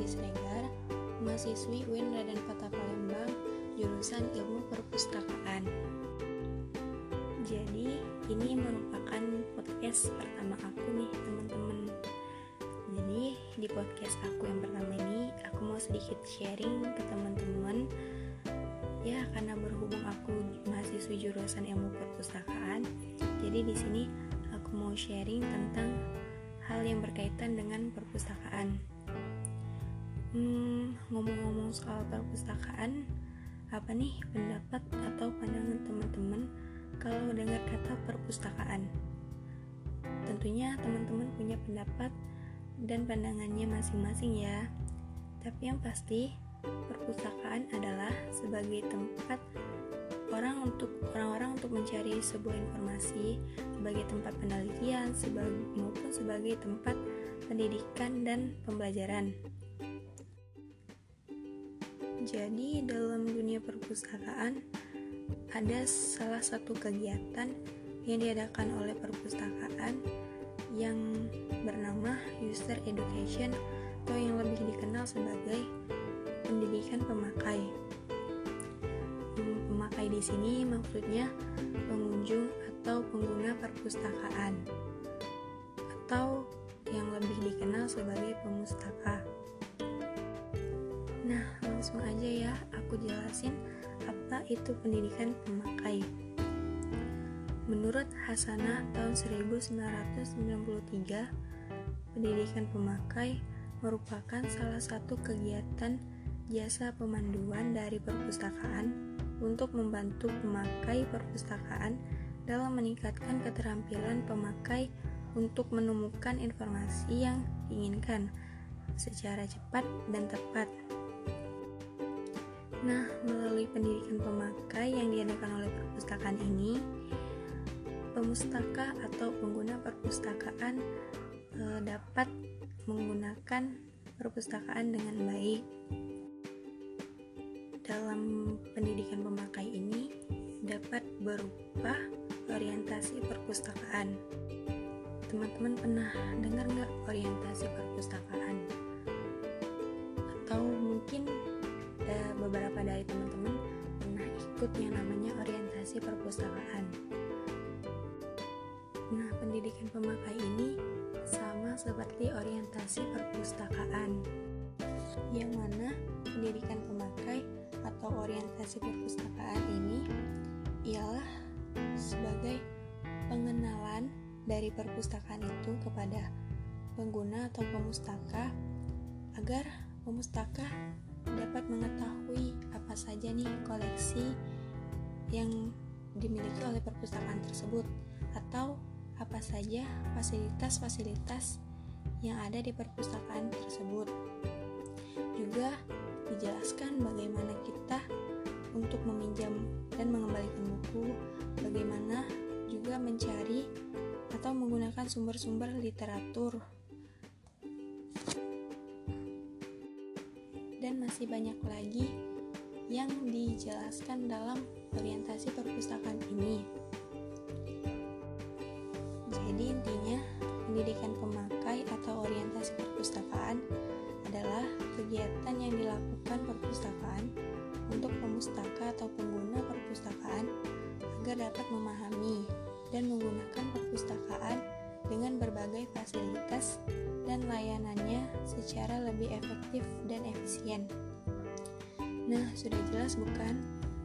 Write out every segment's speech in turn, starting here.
Astuti Sregar, mahasiswi UIN Raden Kota Palembang, jurusan Ilmu Perpustakaan. Jadi, ini merupakan podcast pertama aku nih, teman-teman. Jadi, di podcast aku yang pertama ini, aku mau sedikit sharing ke teman-teman. Ya, karena berhubung aku mahasiswi jurusan Ilmu Perpustakaan, jadi di sini aku mau sharing tentang hal yang berkaitan dengan perpustakaan. Hmm, ngomong-ngomong soal perpustakaan, apa nih pendapat atau pandangan teman-teman kalau dengar kata perpustakaan? Tentunya teman-teman punya pendapat dan pandangannya masing-masing ya. Tapi yang pasti, perpustakaan adalah sebagai tempat orang untuk orang-orang untuk mencari sebuah informasi sebagai tempat penelitian sebagai, maupun sebagai tempat pendidikan dan pembelajaran. Jadi dalam dunia perpustakaan ada salah satu kegiatan yang diadakan oleh perpustakaan yang bernama user education atau yang lebih dikenal sebagai pendidikan pemakai. Di sini maksudnya pengunjung atau pengguna perpustakaan atau yang lebih dikenal sebagai pemustaka. Nah, langsung aja ya aku jelasin apa itu pendidikan pemakai. Menurut Hasanah tahun 1993, pendidikan pemakai merupakan salah satu kegiatan jasa pemanduan dari perpustakaan untuk membantu pemakai perpustakaan dalam meningkatkan keterampilan pemakai untuk menemukan informasi yang diinginkan secara cepat dan tepat. Nah, melalui pendidikan pemakai yang diadakan oleh perpustakaan ini, pemustaka atau pengguna perpustakaan e, dapat menggunakan perpustakaan dengan baik. Dalam pendidikan pemakai ini dapat berupa orientasi perpustakaan. Teman-teman pernah dengar nggak orientasi perpustakaan? Atau mungkin ada beberapa dari teman-teman pernah ikut yang namanya orientasi perpustakaan. Nah, pendidikan pemakai ini sama seperti orientasi perpustakaan, yang mana pendidikan pemakai atau orientasi perpustakaan ini ialah sebagai pengenalan dari perpustakaan itu kepada pengguna atau pemustaka agar pemustaka dapat mengetahui apa saja nih koleksi yang dimiliki oleh perpustakaan tersebut atau apa saja fasilitas-fasilitas yang ada di perpustakaan tersebut. Juga dijelaskan bagaimana kita untuk meminjam dan mengembalikan buku, bagaimana juga mencari atau menggunakan sumber-sumber literatur dan masih banyak lagi yang dijelaskan dalam orientasi perpustakaan ini. Jadi intinya, pendidikan pemakai kegiatan yang dilakukan perpustakaan untuk pemustaka atau pengguna perpustakaan agar dapat memahami dan menggunakan perpustakaan dengan berbagai fasilitas dan layanannya secara lebih efektif dan efisien. Nah, sudah jelas bukan?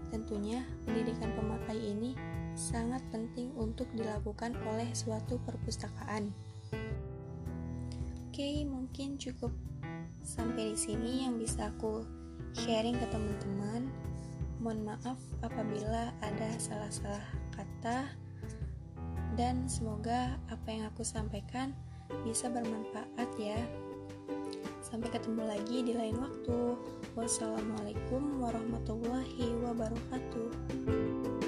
Tentunya pendidikan pemakai ini sangat penting untuk dilakukan oleh suatu perpustakaan. Oke, mungkin cukup sampai di sini yang bisa aku sharing ke teman-teman. Mohon maaf apabila ada salah-salah kata dan semoga apa yang aku sampaikan bisa bermanfaat ya. Sampai ketemu lagi di lain waktu. Wassalamualaikum warahmatullahi wabarakatuh.